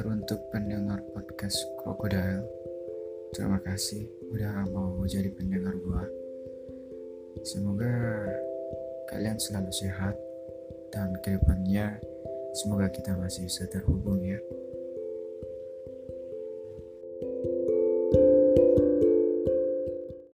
untuk pendengar podcast Crocodile, terima kasih udah mau jadi pendengar gua. Semoga kalian selalu sehat dan ke depannya semoga kita masih bisa terhubung ya. thank you